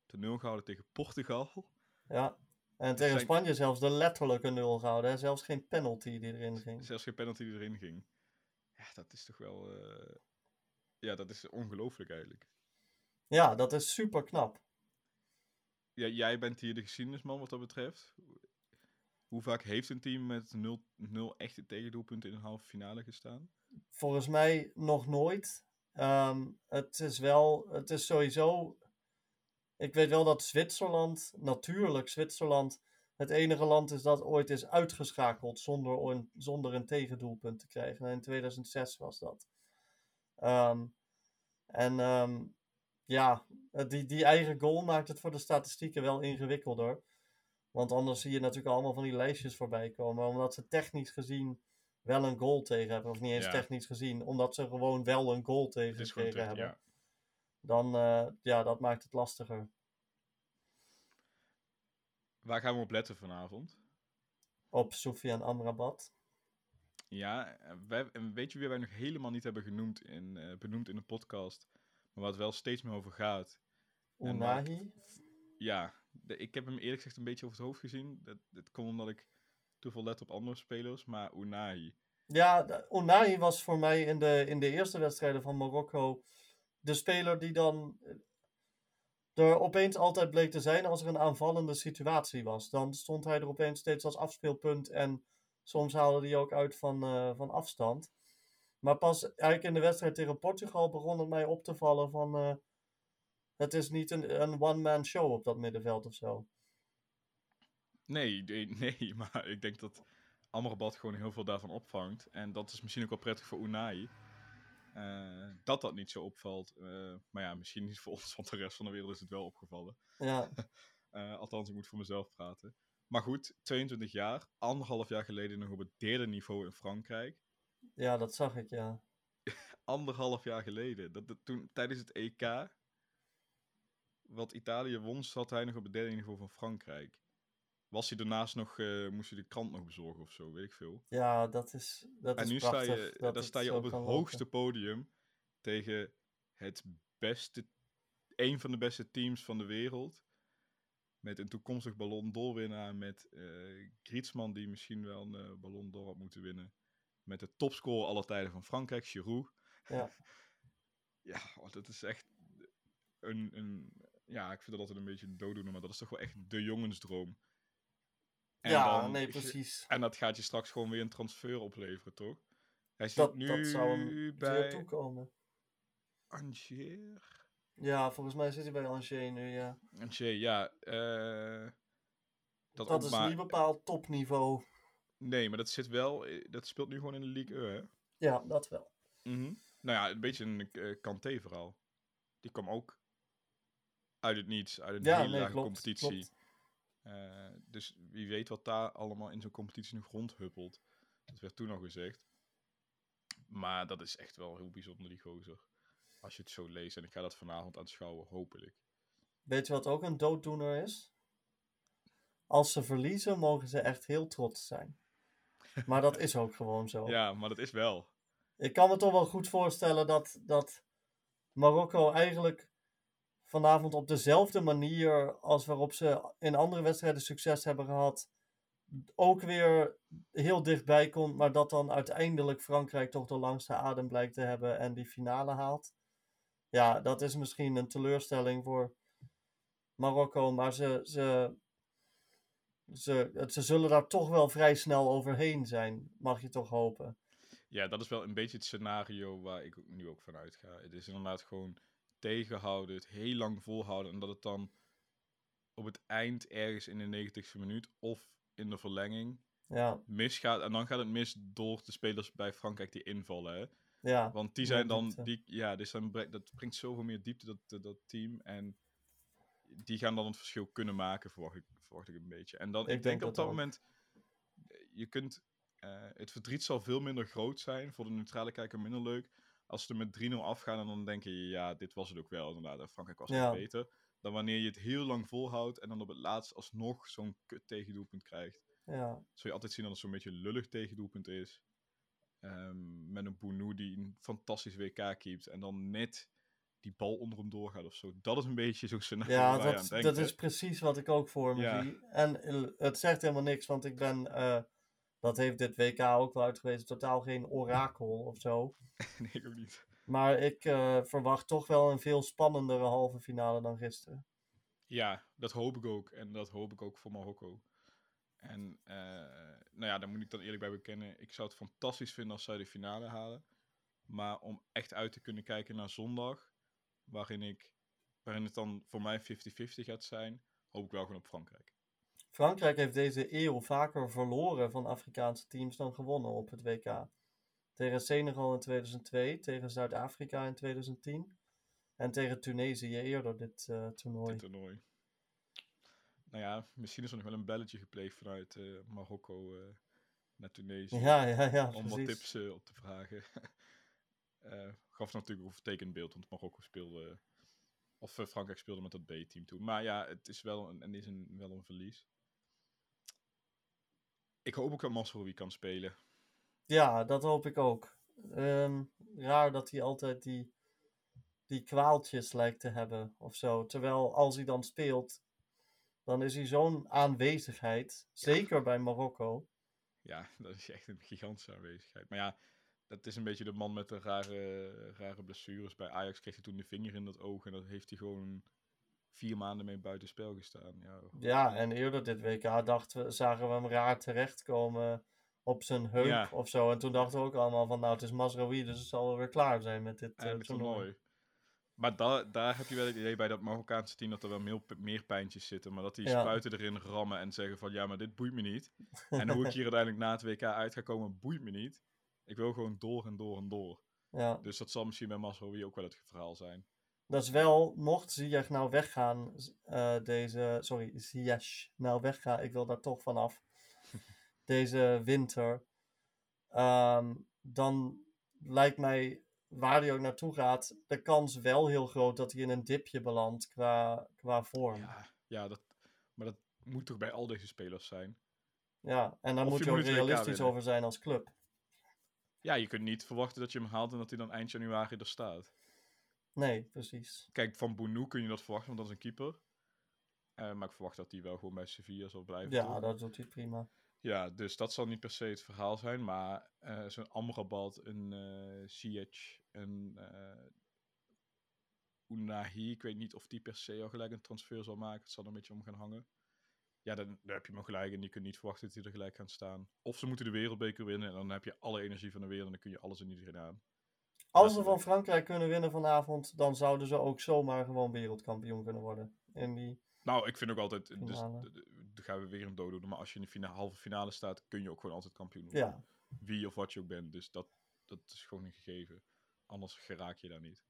De 0 gehouden tegen Portugal. ja. En tegen zijn- Spanje zelfs de letterlijke nul gehouden. Hè? Zelfs geen penalty die erin ging. Zelfs geen penalty die erin ging. Ja, dat is toch wel. eh, Ja, dat is ongelooflijk eigenlijk. Ja, dat is super knap. Ja, jij bent hier de geschiedenisman wat dat betreft. Hoe vaak heeft een team met 0, 0 echte tegendoelpunten in een halve finale gestaan? Volgens mij nog nooit. Ehm, het is wel, het is sowieso. Ik weet wel dat Zwitserland, natuurlijk Zwitserland, het enige land is dat ooit is uitgeschakeld zonder, zonder een tegendoelpunt te krijgen. En in 2006 was dat. Ehm, en ehm, ja, die, die eigen goal maakt het voor de statistieken wel ingewikkelder. Want anders zie je natuurlijk allemaal van die lijstjes voorbij komen. Omdat ze technisch gezien wel een goal tegen hebben, of niet eens Ja. technisch gezien, omdat ze gewoon wel een goal tegen hebben, ja. dan uh, ja, dat maakt het lastiger. Waar gaan we op letten vanavond? Op Soufiane Amrabat. Ja, eh, wij, weet je wie wij nog helemaal niet hebben genoemd in, uh, benoemd in de podcast, maar het wel steeds meer over gaat? En Unahi. Ja, ik heb hem eerlijk gezegd een beetje over het hoofd gezien. Dat, dat komt omdat ik te veel let op andere spelers, maar Unai. Ja, Unai was voor mij in de, in de eerste wedstrijden van Marokko de speler die dan eh, er opeens altijd bleek te zijn als er een aanvallende situatie was. Dan stond hij er opeens steeds als afspeelpunt en soms haalde hij ook uit van, eh, van afstand. Maar pas eigenlijk in de wedstrijd tegen Portugal begon het mij op te vallen van... eh, het is niet een, een one-man show op dat middenveld of zo. Nee, nee, nee, maar ik denk dat Amrabat gewoon heel veel daarvan opvangt. En dat is misschien ook wel prettig voor Unai. eh, dat dat niet zo opvalt. Eh, maar ja, misschien niet voor ons, want de rest van de wereld is het wel opgevallen. Ja, Eh, althans, ik moet voor mezelf praten. Maar goed, 22 jaar, anderhalf jaar geleden nog op het derde niveau in Frankrijk. ja, dat zag ik, ja. Anderhalf jaar geleden. Dat, dat, toen, tijdens het EK, wat Italië won, zat hij nog op het derde niveau van Frankrijk. Was hij daarnaast nog, eh, moest hij de krant nog bezorgen of zo, weet ik veel. Ja, dat is, dat en is nu prachtig. sta je, dat dan sta je op het lopen. hoogste podium tegen het beste, een van de beste teams van de wereld. Met een toekomstig Ballon d'Or-winnaar. Met eh Griezmann, die misschien wel een eh, Ballon d'Or had moeten winnen. Met de topscorer aller tijden van Frankrijk, Giroud. Ja. ja, oh, dat is echt een, een... Ja, ik vind dat altijd een beetje een dooddoener, maar dat is toch wel echt de jongensdroom. En ja, dan- nee, precies. En dat gaat je straks gewoon weer een transfer opleveren, toch? Hij zit Dat, nu dat zou hem bij toekomen. Angers. Ja, volgens mij zit hij bij Angers nu, ja. Angers, ja. eh, dat is maar... niet bepaald topniveau. Nee, maar dat zit wel... Dat speelt nu gewoon in de Ligue 1, hè? Ja, dat wel. Mhm. Nou ja, een beetje een eh, Kanté-verhaal. Die kwam ook uit het niets, uit een Ja, hele nee, lage klopt. competitie. klopt. Eh, dus wie weet wat daar allemaal in zo'n competitie nog rondhuppelt. Dat werd toen al gezegd. Maar dat is echt wel heel bijzonder, die gozer. Als je het zo leest. En ik ga dat vanavond aanschouwen, hopelijk. Weet je wat ook een dooddoener is? Als ze verliezen, mogen ze echt heel trots zijn. Maar dat is ook gewoon zo. Ja, maar dat is wel. Ik kan me toch wel goed voorstellen dat, dat Marokko eigenlijk vanavond op dezelfde manier als waarop ze in andere wedstrijden succes hebben gehad, ook weer heel dichtbij komt, maar dat dan uiteindelijk Frankrijk toch de langste adem blijkt te hebben en die finale haalt. Ja, dat is misschien een teleurstelling voor Marokko, maar ze, ze, ze, ze zullen daar toch wel vrij snel overheen zijn, mag je toch hopen. Ja, dat is wel een beetje het scenario waar ik nu ook van uitga. Het is inderdaad gewoon tegenhouden, het heel lang volhouden. En dat het dan op het eind ergens in de 90ste minuut of in de verlenging Ja, misgaat. En dan gaat het mis door de spelers bij Frankrijk die invallen. Hè? ja. Want die zijn dan, die, ja, dus dan, bre- dat brengt zoveel meer diepte, dat, dat, team. En die gaan dan het verschil kunnen maken, verwacht ik, verwacht ik een beetje. En dan, ik, Ik denk, op dat ook. moment, je kunt, eh, het verdriet zal veel minder groot zijn, voor de neutrale kijker minder leuk. Als ze er met 3-0 afgaan en dan denk je, ja, dit was het ook wel inderdaad. Frankrijk was Ja. beter. Dan wanneer je het heel lang volhoudt en dan op het laatst alsnog zo'n kut tegendoelpunt krijgt. Ja, Zul je altijd zien dat het zo'n beetje lullig tegendoelpunt is. Ehm, met een Bounou die een fantastisch WK keept en dan net die bal onder hem doorgaat of zo. Dat is een beetje zo'n scenario ja je aan dat, dat is precies wat ik ook voor me Ja. zie. En eh, het zegt helemaal niks, want ik ben, eh, dat heeft dit WK ook wel uitgewezen, totaal geen orakel of zo. Nee, ik ook niet. Maar ik eh, verwacht toch wel een veel spannendere halve finale dan gisteren. Ja, dat hoop ik ook. En dat hoop ik ook voor Marokko. En eh, nou ja, daar moet ik dan eerlijk bij bekennen. Ik zou het fantastisch vinden als zij de finale halen. Maar om echt uit te kunnen kijken naar zondag, waarin, ik, waarin het dan voor mij 50-50 gaat zijn, hoop ik wel gewoon op Frankrijk. Frankrijk heeft deze eeuw vaker verloren van Afrikaanse teams dan gewonnen op het WK. Tegen Senegal in 2002, tegen Zuid-Afrika in 2010 en tegen Tunesië eerder dit eh, toernooi. Dit toernooi. Nou ja, misschien is er nog wel een belletje gepleegd vanuit eh, Marokko eh, naar Tunesië. Ja, ja, ja, om wat tips op te vragen. Gaf natuurlijk een vertekend beeld, want Marokko speelde. Of Frankrijk speelde met dat B-team toen. Maar ja, het is wel een, en is een, wel een verlies. Ik hoop ook dat Masrowi kan spelen. Ja, dat hoop ik ook. Ehm, raar dat hij altijd die, die kwaaltjes lijkt te hebben of zo. Terwijl als hij dan speelt, dan is hij zo'n aanwezigheid. Zeker bij Marokko. Ja, dat is echt een gigantische aanwezigheid. Maar ja, dat is een beetje de man met de rare, rare blessures. Bij Ajax kreeg hij toen de vinger in dat oog. En dat heeft hij gewoon vier maanden mee buitenspel gestaan. Ja, Ja, en eerder dit WK dachten we, zagen we hem raar terechtkomen op zijn heup Ja. of zo. En toen dachten we ook allemaal van, nou, het is Masraoui, dus het zal wel weer klaar zijn met dit het toernooi. Maar da daar heb je wel het idee bij dat Marokkaanse team dat er wel meer, meer pijntjes zitten. Maar dat die Ja. spuiten erin rammen en zeggen van ja, maar dit boeit me niet. En hoe ik hier uiteindelijk na het WK uit ga komen, boeit me niet. Ik wil gewoon door en door en door. Ja, Dus dat zal misschien bij Masrowi ook wel het verhaal zijn. Dat is wel, mocht Ziyech nou weggaan, eh, deze, sorry, Ziyech nou weggaan, ik wil daar toch vanaf, deze winter, ehm, dan lijkt mij, waar hij ook naartoe gaat, de kans wel heel groot dat hij in een dipje belandt qua, qua vorm. Ja, Ja, ja dat, maar dat moet toch bij al deze spelers zijn. en daar Of moet je ook moet realistisch over zijn als club. Ja, je kunt niet verwachten dat je hem haalt en dat hij dan eind januari er staat. Nee, precies. Kijk, van Bounou kun je dat verwachten, want dat is een keeper. Eh, maar ik verwacht dat hij wel gewoon bij Sevilla zal blijven. Ja, dat doet hij prima. Ja, dus dat zal niet per se het verhaal zijn. Maar eh, zo'n Amrabat, een Ziyech, een eh Unahi, ik weet niet of die per se al gelijk een transfer zal maken. Het zal er een beetje om gaan hangen. Ja, dan, dan heb je hem gelijk en je kunt niet verwachten dat hij er gelijk gaan staan. Of ze moeten de wereldbeker winnen en dan heb je alle energie van de wereld en dan kun je alles in iedereen aan. Als ze van Frankrijk kunnen winnen vanavond, dan zouden ze ook zomaar gewoon wereldkampioen kunnen worden. In die, Nou, ik vind ook altijd, dus, Finale. d- d- dan gaan we weer een dood doen. Maar als je in de halve finale staat, kun je ook gewoon altijd kampioen worden. ja, wie of wat je ook bent. Dus dat, dat is gewoon een gegeven. Anders geraak je daar niet.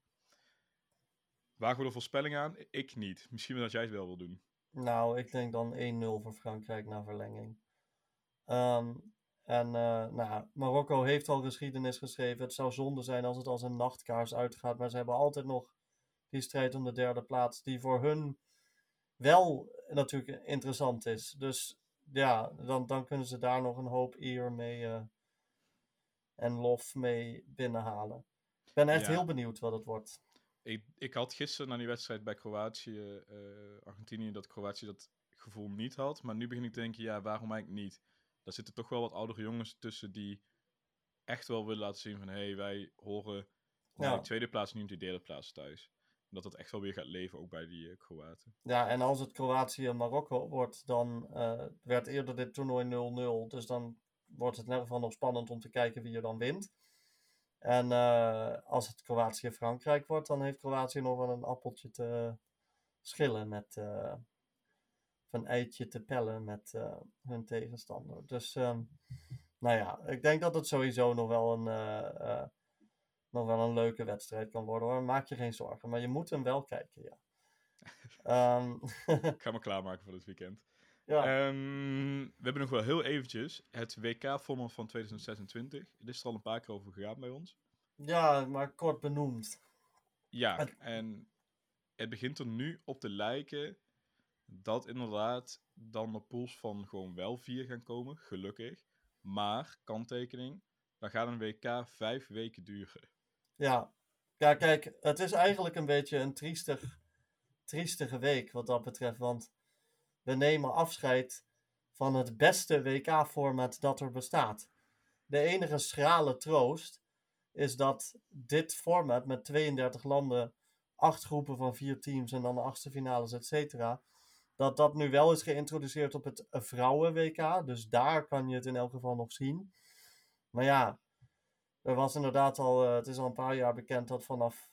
Wagen we de voorspelling aan? Ik niet. Misschien dat jij het wel wil doen. nou, ik denk dan 1-0 voor Frankrijk na verlenging. Ehm, en eh, nou, Marokko heeft al geschiedenis geschreven. Het zou zonde zijn als het als een nachtkaars uitgaat. Maar ze hebben altijd nog die strijd om de derde plaats. Die voor hun wel natuurlijk interessant is. Dus ja, dan, dan kunnen ze daar nog een hoop eer mee eh, en lof mee binnenhalen. Ik ben echt Ja. heel benieuwd wat het wordt. Ik, ik had gisteren na die wedstrijd bij Kroatië, eh, Argentinië, dat Kroatië dat gevoel niet had. Maar nu begin ik te denken, ja, waarom eigenlijk niet? Daar zitten toch wel wat oudere jongens tussen die echt wel willen laten zien van... hé, hey, wij horen Ja. die tweede plaats, niet op die derde plaats thuis. Dat dat echt wel weer gaat leven, ook bij die eh, Kroaten. Ja, en als het Kroatië-Marokko wordt, dan eh, werd eerder dit toernooi 0-0. Dus dan wordt het in ieder geval nog spannend om te kijken wie er dan wint. En eh, als het Kroatië-Frankrijk wordt, dan heeft Kroatië nog wel een appeltje te schillen met. Een eitje te pellen met eh, hun tegenstander. Dus, ehm, nou ja, ik denk dat het sowieso nog wel een. eh, eh, nog wel een leuke wedstrijd kan worden hoor. Maak je geen zorgen. Maar je moet hem wel kijken, ja. Ehm, Ik ga me klaarmaken voor dit weekend. ja, Ehm, we hebben nog wel heel eventjes het WK-format van 2026. Het is er al een paar keer over gegaan bij ons. Ja, maar kort benoemd. Ja, en het begint er nu op te lijken dat inderdaad dan de pools van gewoon wel vier gaan komen, gelukkig. Maar, kanttekening, dan gaat een WK vijf weken duren. Ja. kijk, het is eigenlijk een beetje een triestig, triestige week wat dat betreft. Want we nemen afscheid van het beste WK-format dat er bestaat. De enige schrale troost is dat dit format met 32 landen, acht groepen van vier teams en dan de achtste finales, et cetera, dat dat nu wel is geïntroduceerd op het vrouwen-WK. Dus daar kan je het in elk geval nog zien. Maar ja, er was inderdaad al, eh, het is al een paar jaar bekend dat vanaf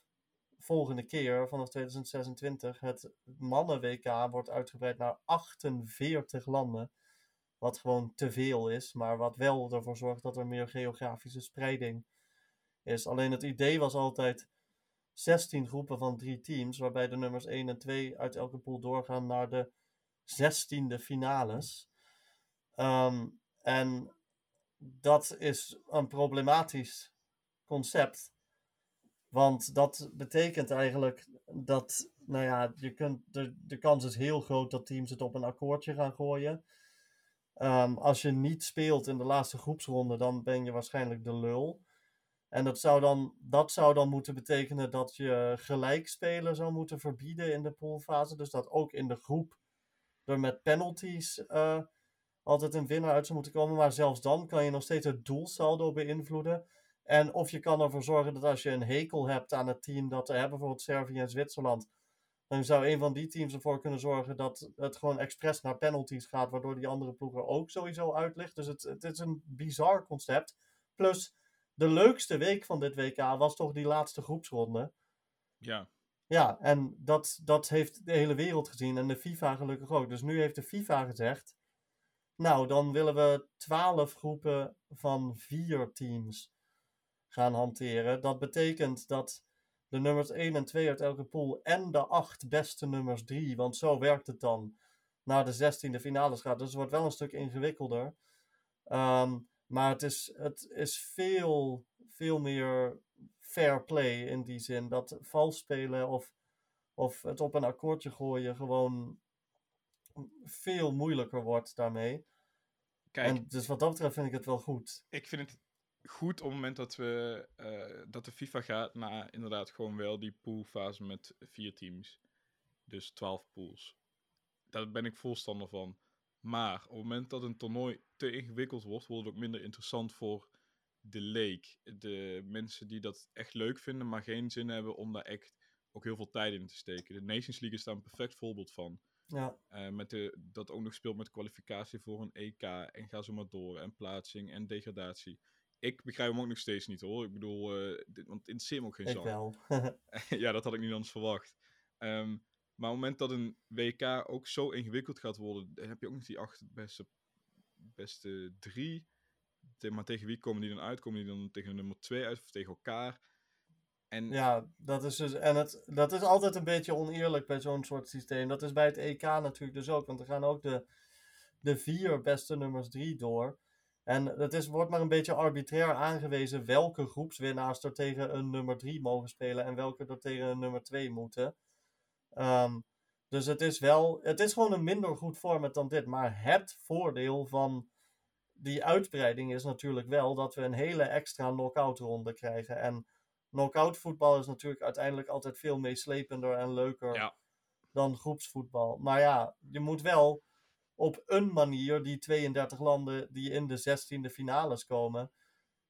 volgende keer, vanaf 2026, het mannen-WK wordt uitgebreid naar 48 landen. Wat gewoon te veel is, maar wat wel ervoor zorgt dat er meer geografische spreiding is. Alleen het idee was altijd 16 groepen van drie teams, waarbij de nummers 1 en 2 uit elke pool doorgaan naar de 16e finales. Ehm, en dat is een problematisch concept. Want dat betekent eigenlijk dat, nou ja, je kunt, de, de kans is heel groot dat teams het op een akkoordje gaan gooien. Ehm, als je niet speelt in de laatste groepsronde, dan ben je waarschijnlijk de lul. En dat zou dan, dat zou dan moeten betekenen dat je gelijkspelen zou moeten verbieden in de poolfase. Dus dat ook in de groep er met penalties eh, altijd een winnaar uit zou moeten komen. Maar zelfs dan kan je nog steeds het doelsaldo beïnvloeden. En of je kan ervoor zorgen dat als je een hekel hebt aan het team dat er hebben, bijvoorbeeld Servië en Zwitserland, dan zou een van die teams ervoor kunnen zorgen dat het gewoon expres naar penalties gaat, waardoor die andere ploeg er ook sowieso uit ligt. Dus het, het is een bizar concept. Plus, de leukste week van dit WK was toch die laatste groepsronde. Ja, Ja, en dat, dat heeft de hele wereld gezien en de FIFA gelukkig ook. Dus nu heeft de FIFA gezegd, nou, dan willen we twaalf groepen van vier teams gaan hanteren. Dat betekent dat de nummers 1 en 2 uit elke pool en de acht beste nummers 3, want zo werkt het dan, naar de 16e finales gaat. Dus het wordt wel een stuk ingewikkelder. Ehm, maar het is, het is veel, veel meer fair play in die zin. Dat vals spelen of, of het op een akkoordje gooien gewoon veel moeilijker wordt daarmee. kijk, En dus wat dat betreft vind ik het wel goed. ik vind het goed op het moment dat, we, eh, dat de FIFA gaat naar inderdaad gewoon wel die poolfase met vier teams. Dus 12 pools. Daar ben ik voorstander van. Maar op het moment dat een toernooi te ingewikkeld wordt, wordt het ook minder interessant voor de leek. De mensen die dat echt leuk vinden, maar geen zin hebben om daar echt ook heel veel tijd in te steken. De Nations League is daar een perfect voorbeeld van. Ja, Eh, met de, dat ook nog speelt met kwalificatie voor een EK. En ga zo maar door. En plaatsing en degradatie. Ik begrijp hem ook nog steeds niet hoor. Ik bedoel, eh, dit, want in sim ook geen wel. ja, dat had ik niet anders verwacht. Ehm, maar op het moment dat een WK ook zo ingewikkeld gaat worden, dan heb je ook nog die acht beste, beste drie. Maar tegen wie komen die dan uit? Komen die dan tegen nummer twee uit of tegen elkaar? En Ja, dat is dus. En het, dat is altijd een beetje oneerlijk bij zo'n soort systeem. Dat is bij het EK natuurlijk dus ook. Want er gaan ook de, de vier beste nummers drie door. En het is, wordt maar een beetje arbitrair aangewezen welke groepswinnaars er tegen een nummer 3 mogen spelen en welke er tegen een nummer 2 moeten. Ehm, dus het is wel, het is gewoon een minder goed format dan dit. Maar het voordeel van die uitbreiding is natuurlijk wel dat we een hele extra knock-out ronde krijgen. En knock-out voetbal is natuurlijk uiteindelijk altijd veel meeslepender en leuker Ja. dan groepsvoetbal. Maar ja, je moet wel op een manier die 32 landen die in de 16e finales komen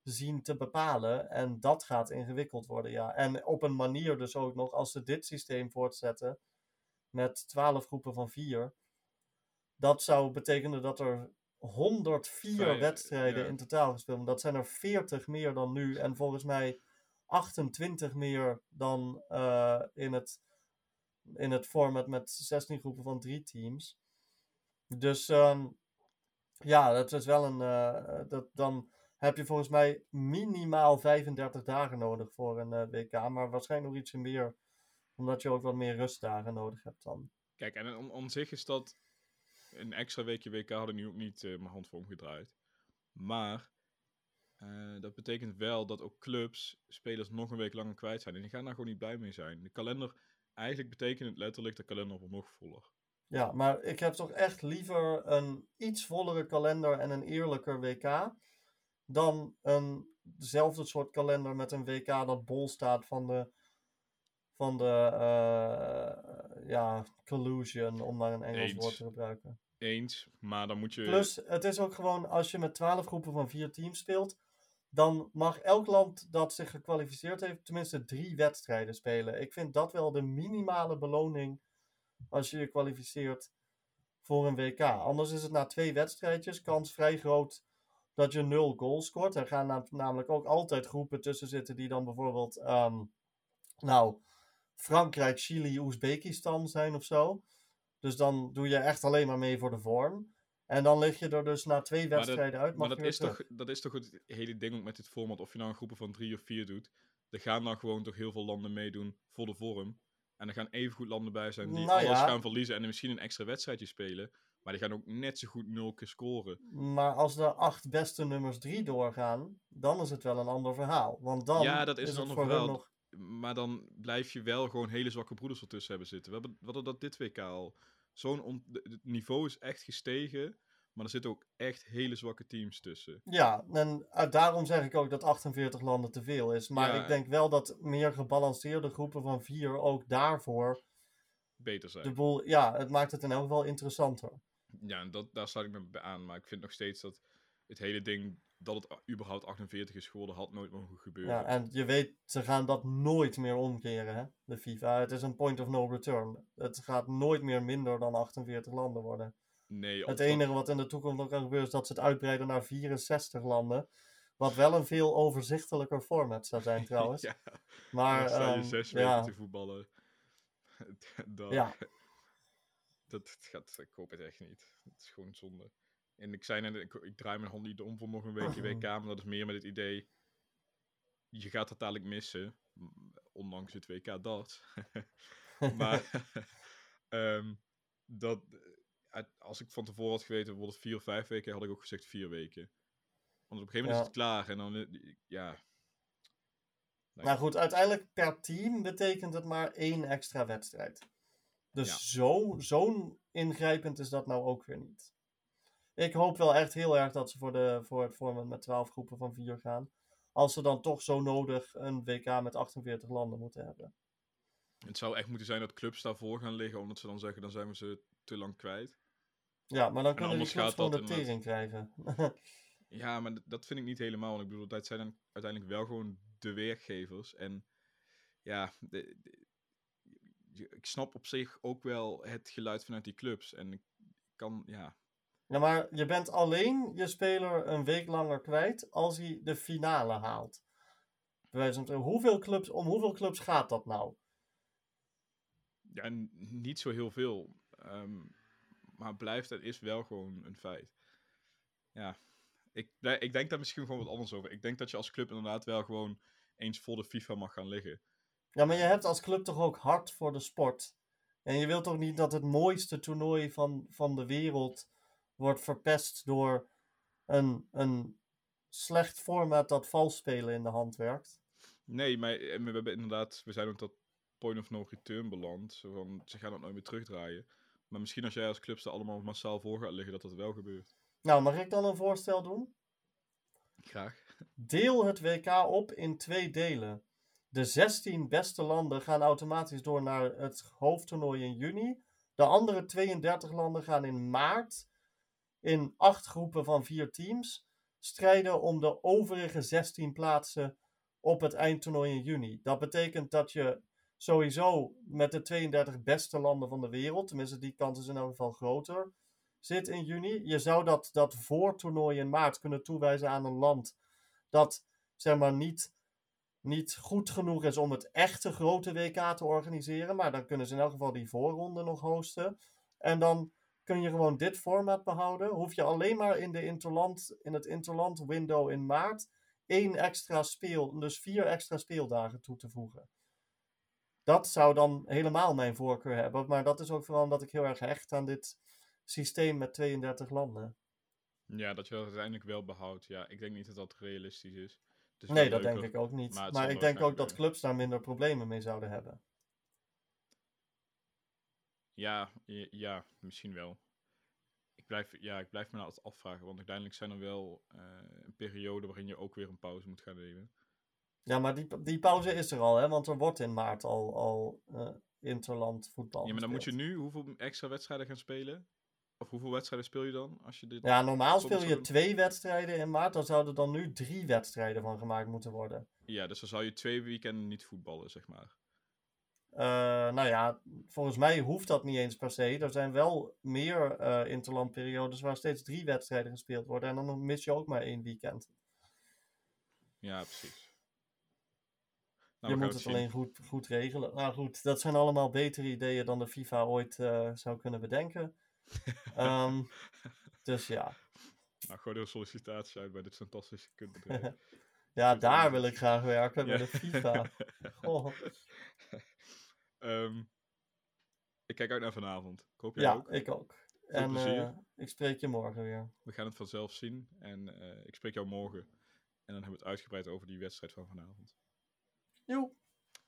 zien te bepalen. En dat gaat ingewikkeld worden, ja. En op een manier dus ook nog, als ze dit systeem voortzetten met 12 groepen van 4, dat zou betekenen dat er 104 Vijf, wedstrijden ja. in totaal gespeeld worden. Dat zijn er 40 meer dan nu en volgens mij 28 meer dan eh, in, het, in het format met 16 groepen van 3 teams. Dus ehm, ja, dat is wel een. eh, dat, dan heb je volgens mij minimaal 35 dagen nodig voor een eh, WK, maar waarschijnlijk nog ietsje meer, omdat je ook wat meer rustdagen nodig hebt dan. Kijk, en om, om zich is dat een extra weekje WK had ik nu ook niet eh, mijn hand voor omgedraaid. Maar Eh, dat betekent wel dat ook clubs spelers nog een week langer kwijt zijn. En die gaan daar gewoon niet blij mee zijn. De kalender, eigenlijk betekent het letterlijk, de kalender wordt nog voller. Ja, maar ik heb toch echt liever een iets vollere kalender en een eerlijker WK. Dan een dezelfde soort kalender met een WK dat bol staat van de, van de uh, ja, collusion, om maar een Engels Eens. woord te gebruiken. Eens, maar dan moet je... Plus, het is ook gewoon, als je met 12 groepen van vier teams speelt, dan mag elk land dat zich gekwalificeerd heeft tenminste drie wedstrijden spelen. Ik vind dat wel de minimale beloning als je je kwalificeert voor een WK. Anders is het na twee wedstrijdjes kans vrij groot dat je nul goals scoort. Er gaan nam- namelijk ook altijd groepen tussen zitten die dan bijvoorbeeld, ehm, nou, Frankrijk, Chili, Oezbekistan zijn of zo. Dus dan doe je echt alleen maar mee voor de vorm. En dan lig je er dus na twee dat- wedstrijden uit. Maar dat is, toch, dat is toch het hele ding ook met dit format. Of je nou een groepen van drie of vier doet. Er gaan dan gewoon toch heel veel landen meedoen voor de vorm. En er gaan evengoed landen bij zijn die Nou alles ja. gaan verliezen. En misschien een extra wedstrijdje spelen. Maar die gaan ook net zo goed nul keer scoren. Maar als de acht beste nummers drie doorgaan, dan is het wel een ander verhaal. Want dan Ja, dat is een het ander verhaal. nog... Maar dan blijf je wel gewoon hele zwakke broeders ertussen hebben zitten. We hebben, hadden dat dit WK al. Zo'n on- het niveau is echt gestegen. Maar er zitten ook echt hele zwakke teams tussen. Ja, en uh, daarom zeg ik ook dat 48 landen te veel is. Maar Ja. ik denk wel dat meer gebalanceerde groepen van vier ook daarvoor Beter zijn. de boel... Ja, het maakt het in elk geval interessanter. Ja, en dat, daar sluit ik me bij aan. Maar ik vind nog steeds dat het hele ding, dat het überhaupt 48 is geworden, had nooit mogen gebeuren. Ja, en je weet, ze gaan dat nooit meer omkeren, hè, de FIFA. Het is een point of no return. Het gaat nooit meer minder dan 48 landen worden. nee, Het enige wat in de toekomst nog kan gebeuren is dat ze het uitbreiden naar 64 landen. Wat wel een veel overzichtelijker format zou zijn trouwens. ja, maar dan sta je ehm, zes weken ja, te voetballen. ja, dat, gaat, ik hoop het echt niet. Het is gewoon zonde. En ik zei net, ik, ik draai mijn hand niet om voor nog een weekje WK, maar dat is meer met het idee, je gaat het dadelijk missen, ondanks het WK dat. maar ehm, dat, eh, als ik van tevoren had geweten, het vier of vijf weken, had ik ook gezegd vier weken. Want op een gegeven moment Ja. is het klaar en dan, eh, ja. nou goed, uiteindelijk per team betekent het maar één extra wedstrijd. Dus Ja. zo, zo'n ingrijpend is dat nou ook weer niet. Ik hoop wel echt heel erg dat ze voor, de, voor het format met 12 groepen van 4 gaan. Als ze dan toch zo nodig een WK met 48 landen moeten hebben. Het zou echt moeten zijn dat clubs daarvoor gaan liggen, omdat ze dan zeggen, dan zijn we ze te lang kwijt. Ja, maar dan kunnen die anders clubs gewoon de tering krijgen. Ja, maar dat vind ik niet helemaal. Want ik bedoel, dat zijn dan uiteindelijk wel gewoon de werkgevers. En ja, de- ik snap op zich ook wel het geluid vanuit die clubs. En ik kan, ja, Ja, maar je bent alleen je speler een week langer kwijt als hij de finale haalt. Van hoeveel clubs, om hoeveel clubs gaat dat nou? ja niet zo heel veel. Ehm, maar blijft, het is wel gewoon een feit. Ja, ik, ik denk daar misschien gewoon wat anders over. Ik denk dat je als club inderdaad wel gewoon eens voor de FIFA mag gaan liggen. Ja, maar je hebt als club toch ook hart voor de sport. En je wilt toch niet dat het mooiste toernooi van, van de wereld wordt verpest door een, een slecht format dat vals spelen in de hand werkt. Nee, maar eh, we hebben inderdaad, we zijn op dat point of no return beland. Van, ze gaan dat nooit meer terugdraaien. Maar misschien als jij als clubs er allemaal massaal voor gaat liggen, dat dat wel gebeurt. Nou, mag ik dan een voorstel doen? Graag. Deel het WK op in twee delen. De 16 beste landen gaan automatisch door naar het hoofdtoernooi in juni. De andere 32 landen gaan in maart in acht groepen van vier teams strijden om de overige 16 plaatsen op het eindtoernooi in juni. Dat betekent dat je sowieso met de 32 beste landen van de wereld, tenminste die kans is in elk geval groter, zit in juni. Je zou dat, dat voortoernooi in maart kunnen toewijzen aan een land dat zeg maar niet, niet goed genoeg is om het echte grote WK te organiseren. Maar dan kunnen ze in elk geval die voorronde nog hosten. En dan kun je gewoon dit format behouden. Hoef je alleen maar in, de interland, in het interland window in maart één extra speel, dus vier extra speeldagen toe te voegen. Dat zou dan helemaal mijn voorkeur hebben. Maar dat is ook vooral omdat ik heel erg hecht aan dit systeem met 32 landen. Ja, dat je dat uiteindelijk wel behoudt. Ja, ik denk niet dat dat realistisch is. Is Nee, dat denk ik ook niet. maar ik denk ook dat clubs daar minder problemen mee zouden hebben. Ja, ja, misschien wel. Ik blijf, ja, ik blijf me nou altijd afvragen, want uiteindelijk zijn er wel eh, een periode waarin je ook weer een pauze moet gaan nemen. Ja, maar die, die pauze is er al, hè? Want er wordt in maart al, al eh, interland voetbal Ja, maar dan moet je nu hoeveel extra wedstrijden gaan spelen? Of hoeveel wedstrijden speel je dan? Als je dit... Ja, normaal speel je twee wedstrijden in maart. Dan zouden dan nu drie wedstrijden van gemaakt moeten worden. ja, dus dan zou je twee weekenden niet voetballen, zeg maar. Eh, nou ja, volgens mij hoeft dat niet eens per se. Er zijn wel meer eh interlandperiodes waar steeds drie wedstrijden gespeeld worden. En dan mis je ook maar één weekend. Ja, precies. je Nou, gaan moet het zien. alleen goed, goed regelen. Nou goed, dat zijn allemaal betere ideeën dan de FIFA ooit eh, zou kunnen bedenken. Ehm, dus ja. Nou, gooi er een sollicitatie uit bij dit fantastische kutbedrijf. Ja, daar wil ik graag werken, bij Ja. de FIFA. Goh. Ehm, ik kijk uit naar vanavond. Ik hoop jij Ja, ook. ik ook. En eh, ik spreek je morgen weer. We gaan het vanzelf zien. En eh, ik spreek jou morgen. En dan hebben we het uitgebreid over die wedstrijd van vanavond. Joe,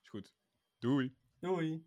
Is goed. Doei! doei.